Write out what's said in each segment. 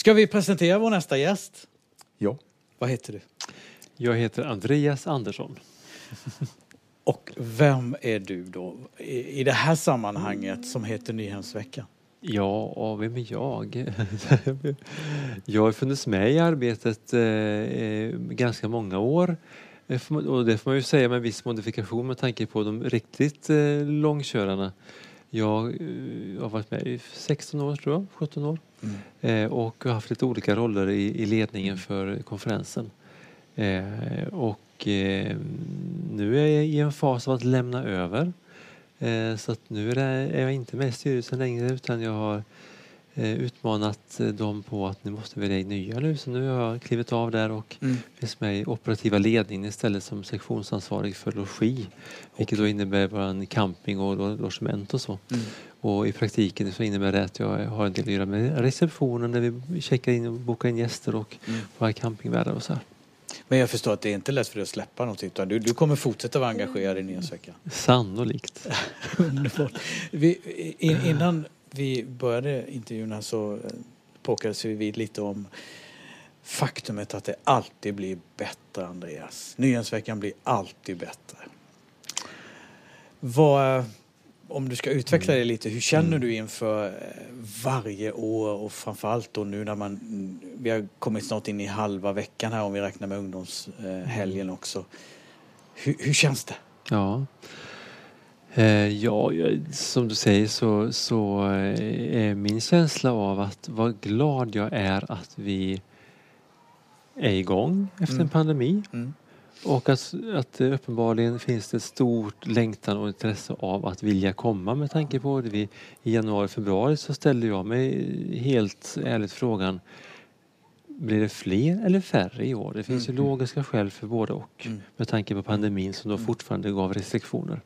Ska vi presentera vår nästa gäst? Ja. Vad heter du? Jag heter Andreas Andersson. Och vem är du då i, i det här sammanhanget som heter Nyhemsveckan? Ja, och vem är jag? jag har funnits med i arbetet eh, ganska många år. Eh, och det får man ju säga med viss modifikation med tanke på de riktigt eh, långkörarna. Jag eh, har varit med i 16 år, tror jag, 17 år. Mm. Eh, och har haft lite olika roller i, ledningen för konferensen. Eh, och nu är jag i en fas av att lämna över. Så att nu är, jag inte med i styrelsen längre utan jag har utmanat dem på att nu måste vi välja nya nu. Så nu har jag klivit av där och mm. finns med i operativa ledningen istället som sektionsansvarig för logi. Vilket okay. då innebär bara camping och logement och så. Mm. Och i praktiken så innebär det att jag har en del att göra med receptionen när vi checkar in och bokar in gäster och mm. våra campingvärdar och så här. Men jag förstår att det är inte lätt för dig att släppa någonting utan du, du kommer fortsätta vara engagerad i Nyhetsveckan. Sannolikt. Underbart. Vi, in, innan vi började intervjun här så eh, påkades vi vid lite om faktumet att det alltid blir bättre, Andreas. Nyhetsveckan blir alltid bättre. Vad, om du ska utveckla det lite, hur känner mm. du inför eh, varje år och framförallt då nu när man, vi har kommit snart in i halva veckan här om vi räknar med ungdomshelgen mm. också. Hur, hur känns det? Ja. Eh, ja, som du säger så, så eh, är min känsla av att vad glad jag är att vi är igång efter mm. en pandemi. Mm. Och att, att uppenbarligen finns det ett stort längtan och intresse av att vilja komma med tanke på det. Vi, I januari, februari så ställde jag mig helt ärligt frågan blir det fler eller färre i år? Det finns mm. ju logiska skäl för både och mm. med tanke på pandemin som då mm. fortfarande gav restriktioner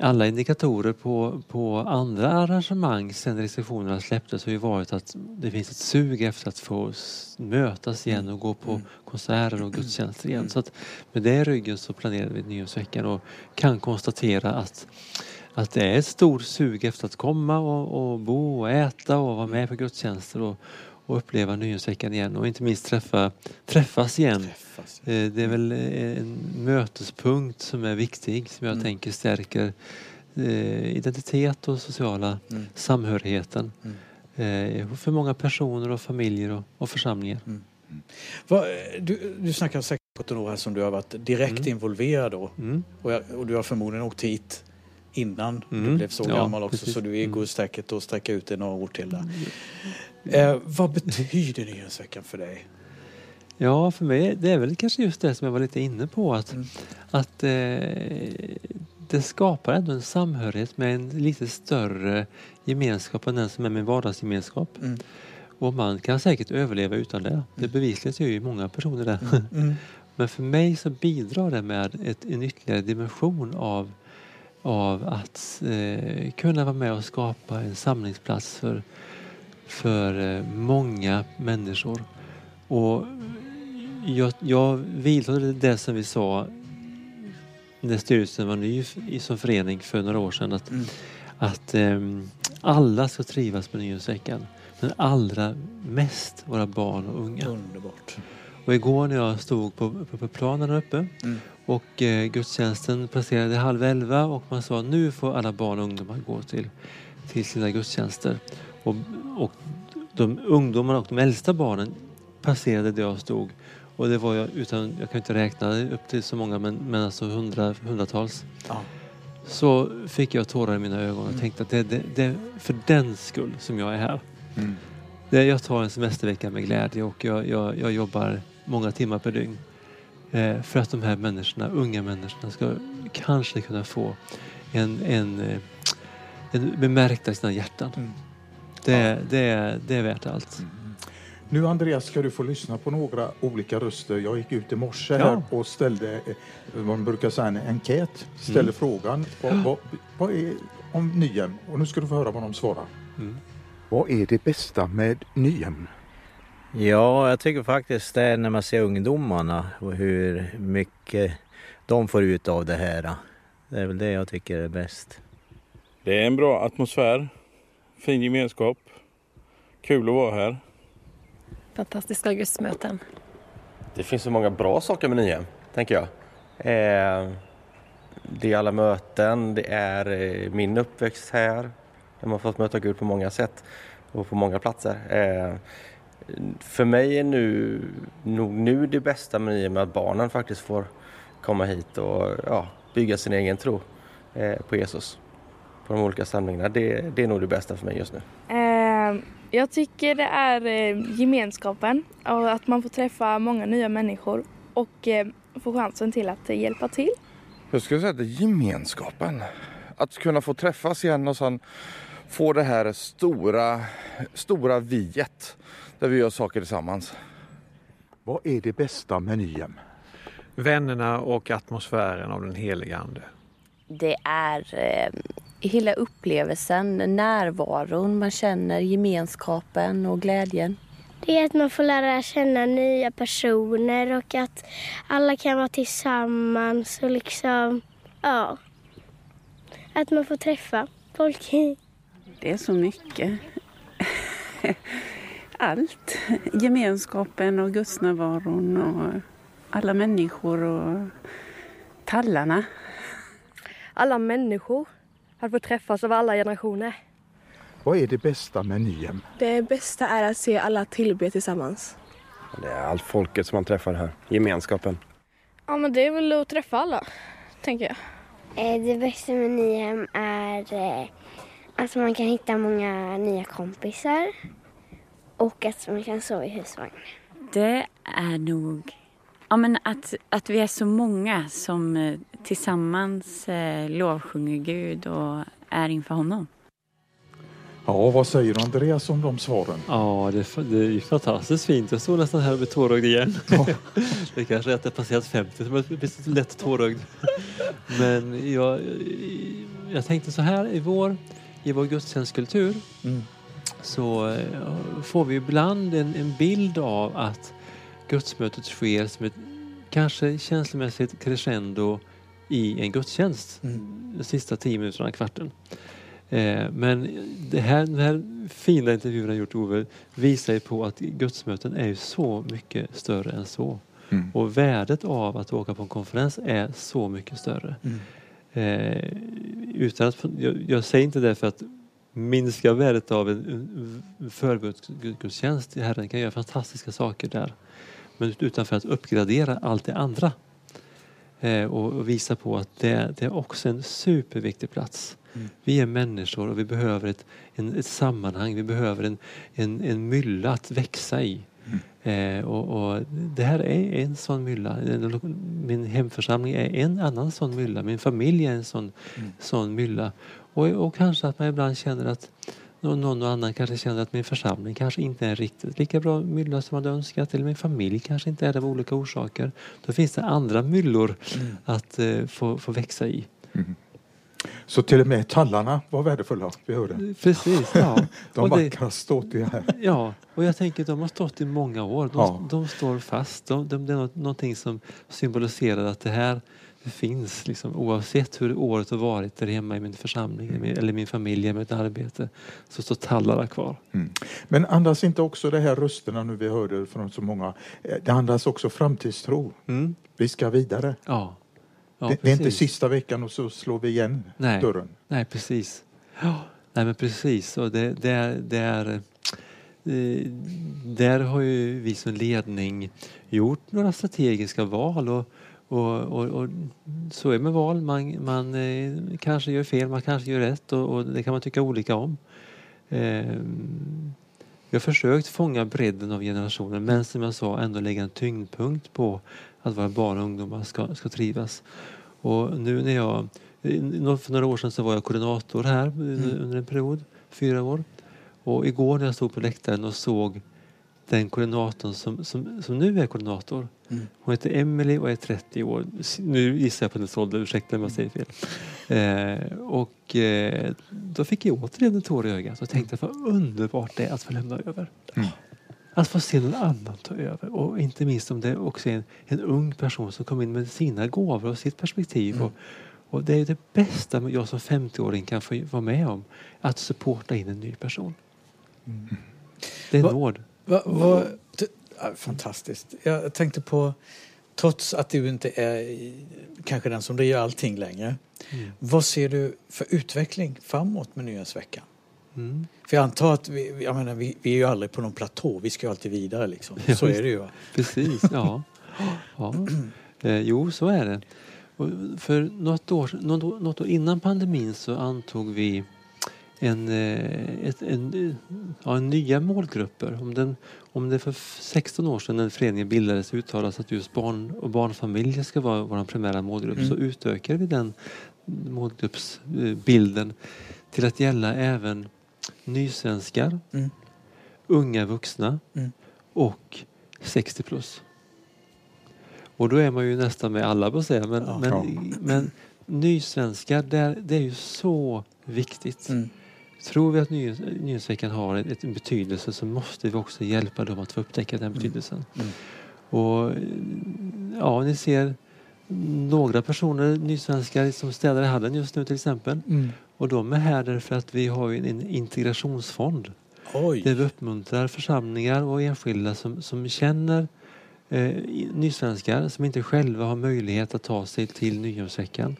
alla indikatorer på, på andra arrangemang sen restriktionerna släpptes har ju varit att det finns ett sug efter att få mötas igen och gå på mm. konserter och gudstjänster igen. Så att med det i ryggen så planerade vi Nyårsveckan och kan konstatera att att det är ett stort sug efter att komma och, och bo och äta och vara med på gudstjänster och, och uppleva nyårsveckan igen och inte minst träffa, träffas igen. Träffas. Eh, det är väl eh, en mötespunkt som är viktig som jag mm. tänker stärker eh, identitet och sociala mm. samhörigheten mm. för många personer och familjer och, och församlingar. Mm. Va, du, du snackar säkert på år här som du har varit direkt mm. involverad då mm. och, jag, och du har förmodligen åkt hit innan mm. du blev så ja, gammal också precis. så du är i mm. säkert att sträcka ut det några år till där. Eh, vad betyder Nyhetsveckan för dig? Ja, för mig det är väl kanske just det som jag var lite inne på att, mm. att eh, det skapar ändå en samhörighet med en lite större gemenskap än den som är min vardagsgemenskap. Mm. Och man kan säkert överleva utan det. Det mm. bevisligen gör ju många personer det. Mm. mm. Men för mig så bidrar det med ett, en ytterligare dimension av, av att eh, kunna vara med och skapa en samlingsplats för för eh, många människor. Och jag, jag vidhåller det som vi sa när styrelsen var ny som förening för några år sedan att, mm. att um, alla ska trivas med Nyhetsveckan. Men allra mest våra barn och unga. Underbart. Och igår när jag stod på, på, på planen uppe mm. Och eh, gudstjänsten passerade halv elva och man sa nu får alla barn och ungdomar gå till, till sina gudstjänster. Och, och de ungdomarna och de äldsta barnen passerade där jag stod. Och det var jag, utan, jag kan inte räkna upp till så många, men, men alltså hundra, hundratals. Ja. Så fick jag tårar i mina ögon och mm. tänkte att det, det, det är för den skull som jag är här. Mm. Det, jag tar en semestervecka med glädje och jag, jag, jag jobbar många timmar per dygn. Eh, för att de här människorna, unga människorna, ska kanske kunna få en, en, eh, en bemärkta i sina hjärtan. Mm. Det, ja. det, det är värt allt. Mm. Nu Andreas ska du få lyssna på några olika röster. Jag gick ut i morse ja. här och ställde eh, vad man brukar säga en enkät. Ställde mm. frågan vad, vad, vad, är om Nyhem? Och nu ska du få höra vad de svarar. Mm. Vad är det bästa med Nyhem? Ja, jag tycker faktiskt det är när man ser ungdomarna och hur mycket de får ut av det här. Det är väl det jag tycker är bäst. Det är en bra atmosfär fin gemenskap. Kul att vara här. fantastiska gudsmöten. Det finns så många bra saker med Nyhem, tänker jag. Eh, det är alla möten, det är eh, min uppväxt här. Där man fått möta Gud på många sätt och på många platser. Eh, för mig är nu, nog nu det bästa med Nyhem att barnen faktiskt får komma hit och ja, bygga sin egen tro på Jesus på de olika samlingarna. Det, det är nog det bästa för mig just nu. Jag tycker det är gemenskapen och att man får träffa många nya människor och få chansen till att hjälpa till. Jag skulle säga att det är gemenskapen. Att kunna få träffas igen och sen få det här stora, stora viet där vi gör saker tillsammans. Vad är det bästa med Nyhem? Vännerna och atmosfären av den heliga Ande. Det är eh, hela upplevelsen, närvaron, man känner gemenskapen och glädjen. Det är att man får lära känna nya personer och att alla kan vara tillsammans och liksom, ja. Att man får träffa folk. Det är så mycket. Allt. Gemenskapen och gudsnärvaron och alla människor och tallarna. Alla människor. Att få träffas av alla generationer. Vad är det bästa med Nyhem? Det bästa är att se alla tillbe tillsammans. Det är allt folket som man träffar här, gemenskapen. Ja men det är väl att träffa alla, tänker jag. Eh, det bästa med Nyhem är eh, att man kan hitta många nya kompisar och att man kan sova i husvagn. Det är nog ja, men att, att vi är så många som eh, tillsammans lovsjunger Gud och är inför honom. Ja, vad säger du Andreas om de svaren? Ja, det, det är fantastiskt fint. Jag står nästan här och blir tårögd igen. Ja. det kanske är att jag passerat 50 som jag blir så lätt tårögd. Men jag, jag tänkte så här i vår, i vår gudstjänstkultur mm. Så eh, får vi ibland en, en bild av att gudsmötet sker som ett kanske känslomässigt crescendo i en gudstjänst. Mm. De sista tio minuterna, kvarten. Eh, men det här, den här fina intervjun han gjort Ove visar ju på att gudsmöten är ju så mycket större än så. Mm. Och värdet av att åka på en konferens är så mycket större. Mm. Eh, utan att, jag, jag, säger inte det för att minska värdet av en, förbundsgudstjänst. Herren kan göra fantastiska saker där. Men utan för att uppgradera allt det andra. Eh, och, och, visa på att det, det är också en superviktig plats. Mm. Vi är människor och vi behöver ett, en, ett sammanhang, vi behöver en, en, en mylla att växa i. Mm. Eh, och, och, det här är en sån mylla. Min hemförsamling är en annan sån mylla. Min familj är en sån, mm. sån mylla. Och, och kanske att man ibland känner att någon, annan kanske känner att min församling kanske inte är riktigt lika bra mylla som man hade önskat. Eller min familj kanske inte är det av olika orsaker. Då finns det andra myllor mm. att eh, få, få växa i. Mm. Så till och med tallarna var värdefulla, vi hörde. Precis, ja. de vackra ståtliga här. Ja, och jag tänker de har stått i många år. De, ja. de står fast. De, de, det är någonting som symboliserar att det här finns liksom, oavsett hur året har varit där hemma i min församling mm. eller min familj, eller mitt arbete, så står tallarna kvar. Mm. Men andas inte också de här rösterna nu vi hörde från så många, eh, det andas också framtidstro. Mm. Vi ska vidare. Ja. Ja, det, det, är inte sista veckan och så slår vi igen nej, dörren. Nej, precis. Ja, nej, men precis. Och det, det är, det är, eh, där har ju vi som ledning gjort några strategiska val. Och, och, och, och så är det med val. Man, man eh, kanske gör fel, man kanske gör rätt och, och det kan man tycka olika om. Eh, vi har försökt fånga bredden av generationer men som jag sa ändå lägga en tyngdpunkt på att våra barn och ungdomar ska, ska trivas. Och nu när jag, för några år sedan så var jag koordinator här mm. under en period, fyra år. Och igår när jag stod på läktaren och såg den koordinatorn som, som, som nu är koordinator. Mm. Hon heter Emily och är 30 år. Nu gissar jag på hennes ålder, ursäkta om jag säger fel. Eh, och eh, då fick jag återigen en tår i ögat och tänkte vad underbart det är att få lämna över. Mm. Att få se någon annan ta över och inte minst om det också är en, en ung person som kommer in med sina gåvor och sitt perspektiv. Mm. Och, och, det är det bästa jag som 50-åring kan få vara med om. Att supporta in en ny person. Mm. Det är Va, nåd. Va, va, ja, fantastiskt. Jag tänkte på, trots att du inte är kanske den som driver allting längre. Mm. Vad ser du för utveckling framåt med Nyhetsveckan? Mm. För jag antar att vi, jag menar, vi, vi är ju aldrig på någon platå, vi ska ju alltid vidare liksom. Så är det ju. Va? Precis, ja. ja. Eh, jo, så är det. Och för något år, något, något år innan pandemin så antog vi en, eh, ett, en, ja, nya målgrupper. Om, den, om det för 16 år sedan när föreningen bildades uttalas att just barn och barnfamiljer ska vara vår primära målgrupp mm. så utökar vi den målgruppsbilden till att gälla även nysvenskar, mm. unga vuxna mm. och 60 plus. Och då är man ju nästan med alla på att säga. Men, ja. men, men nysvenskar, det är ju så viktigt. Mm. Tror vi att Nyhetsveckan har en betydelse så måste vi också hjälpa dem att få upptäcka den mm. betydelsen. Mm. Och ja, ni ser några personer, nysvenskar, som städar i hallen just nu till exempel. Mm. Och de är här därför att vi har en integrationsfond. Oj. Där vi uppmuntrar församlingar och enskilda som, som känner eh, nysvenskar som inte själva har möjlighet att ta sig till Nyhemsveckan.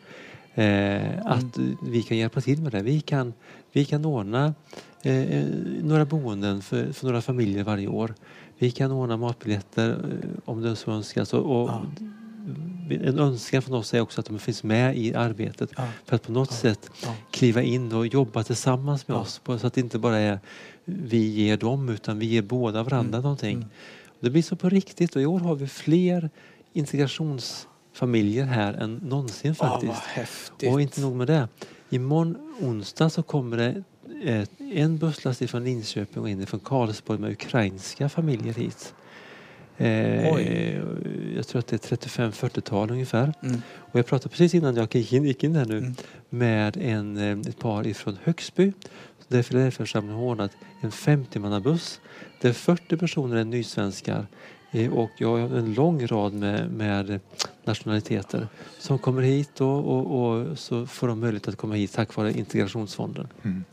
Eh, mm. Att vi kan hjälpa till med det. Vi kan, vi kan ordna eh, eh, några boenden för, för, några familjer varje år. Vi kan ordna matbiljetter eh, om det så önskas. Och, och ja. En önskan från oss är också att de finns med i arbetet ja. för att på något ja. sätt kliva in och jobba tillsammans med oss. Så att det inte bara är vi ger dem utan vi ger båda varandra mm. någonting. Mm. Det blir så på riktigt och i år har vi fler integrationsfamiljer här än någonsin faktiskt. Oh, och inte nog med det. Imorgon onsdag så kommer det en busslast från Linköping och en från Karlsborg med ukrainska familjer hit. Eh, jag tror att det är 35-40-tal ungefär. Mm. Och jag pratade precis innan jag gick in, gick in här nu mm. med en, eh, ett par ifrån Högsby. Där Filadelfiaförsamlingen har ordnat en 50-mannabuss där 40 personer är nysvenskar eh, Eh, och jag har en lång rad med, med nationaliteter som kommer hit och, och, och, så får de möjlighet att komma hit tack vare integrationsfonden. Mm.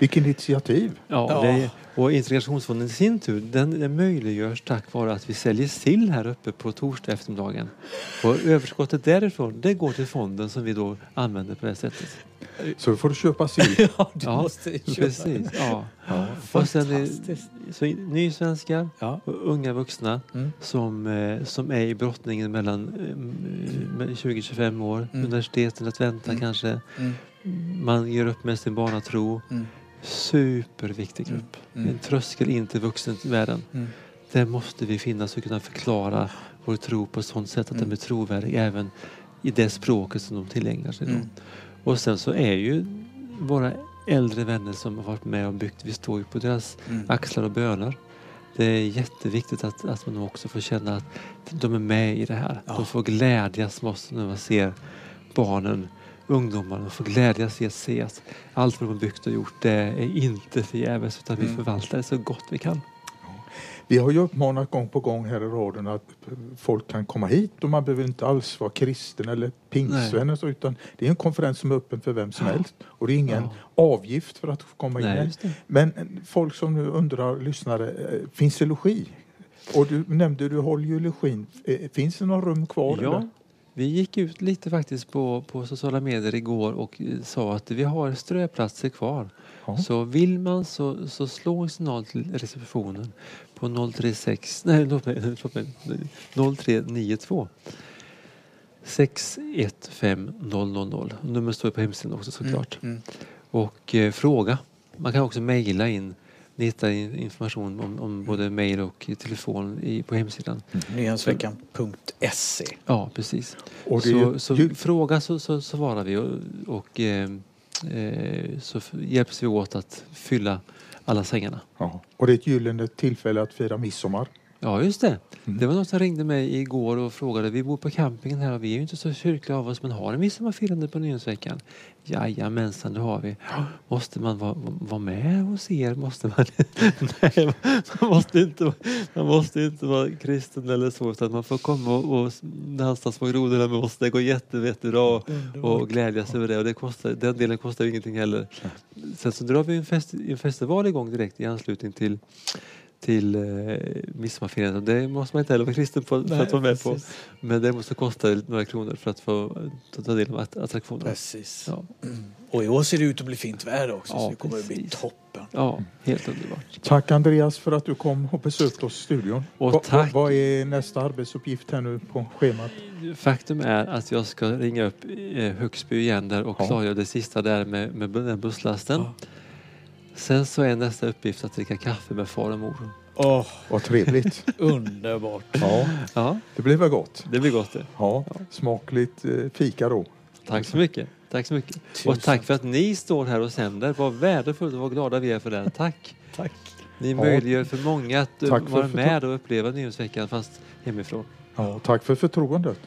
Vilken initiativ! Ja, ja. Det, och integrationsfonden i sin tur den, den möjliggörs tack vare att vi säljer sill här uppe på torsdag eftermiddagen. Och överskottet därifrån det går till fonden som vi då använder på det sättet. Så får du köpa sill? ja, du ja, måste köpa. Precis, ja. ja. Och sen är, så nysvenskar ja. och unga vuxna mm. som, eh, som är i brottningen mellan eh, 20-25 år, mm. universiteten att vänta mm. kanske. Mm. Man ger upp med sin barnatro. Mm. Superviktig mm. grupp. Mm. En tröskel in till vuxenvärlden. Mm. Där måste vi finnas och kunna förklara vår tro på ett sådant sätt att den blir trovärdig även i det språket som de tillägnar sig. Mm. Och sen så är ju våra äldre vänner som har varit med och byggt, vi står ju på deras mm. axlar och bönar. Det är jätteviktigt att, att man också får känna att de är med i det här. Ja. De får glädjas med oss när man ser barnen, ungdomarna, får glädjas i att se att allt vad de har byggt och gjort det är inte förgäves utan vi mm. förvaltar det så gott vi kan. Vi har ju uppmanat gång på gång här i radion att folk kan komma hit och man behöver inte alls vara kristen eller pingstvän utan det är en konferens som är öppen för vem som ja. helst och det är ingen ja. avgift för att komma in Nej, Men eh, folk som nu undrar, lyssnare, eh, finns det logi? Och du nämnde, du håller ju login. Eh, finns det några rum kvar? Ja, eller? Vi gick ut lite faktiskt på, på sociala medier igår och sa att vi har ströplatser kvar. Ja. Så vill man så, så slå en signal till receptionen på 036, nej låt mig, låt mig 0392 615 000. Numret står på hemsidan också såklart. Mm, mm. Och eh, fråga. Man kan också mejla in. Ni hittar information om, om både mejl och telefon i, på hemsidan. Mm. Nyhetsveckan.se Ja, precis. Och så, så fråga så, så, svarar vi och, och eh, eh, så hjälps vi åt att fylla alla sängarna. Ja. Och det är ett gyllene tillfälle att fira midsommar. Ja, just det. Mm. Det var någon som ringde mig igår och frågade. Vi bor på campingen här och vi är ju inte så kyrkliga av oss men har en midsommarfirande på Nyhetsveckan? Jajamensan, det har vi. Måste man vara, vara med hos er? Måste man? Nej, man måste, inte, man måste inte vara kristen eller så utan man får komma och, och dansa små grodorna med oss. Det går jättebra och, glädjas över det och det kostar, den delen kostar ingenting heller. Sen så drar vi en, fest, en festival igång direkt i anslutning till till eh, midsommarfirandet. Det måste man inte heller vara kristen på, för Nej, att vara med på. precis. Men det måste kosta några kronor för att få ta ta del av att- attraktionerna. Precis. Ja. Och i år ser det ut att bli fint väder också Ja, så det kommer att bli precis. toppen. ja, helt underbart. Tack Andreas för att du kom och besökte oss i studion. Och Va- tack. va- Vad är nästa arbetsuppgift här nu på schemat? Faktum är att jag ska ringa upp eh, Högsby igen där och Ja. klargöra det sista där med, med den busslasten. Sen så är nästa uppgift att dricka kaffe med far och mor. Åh, Vad trevligt. underbart. Ja, Ja, det blir väl gott. det blir gott det. Ja, smakligt eh, fika då. Tack så mycket. Tack så mycket. Tusen Och tack för att ni står här och sänder. Vad värdefullt och vad glada vi är för det. Tack. Tack. Ni möjliggör för många att eh, Tack för vara förtro- med och uppleva Nyhetsveckan fast hemifrån. Ja, tack för förtroendet.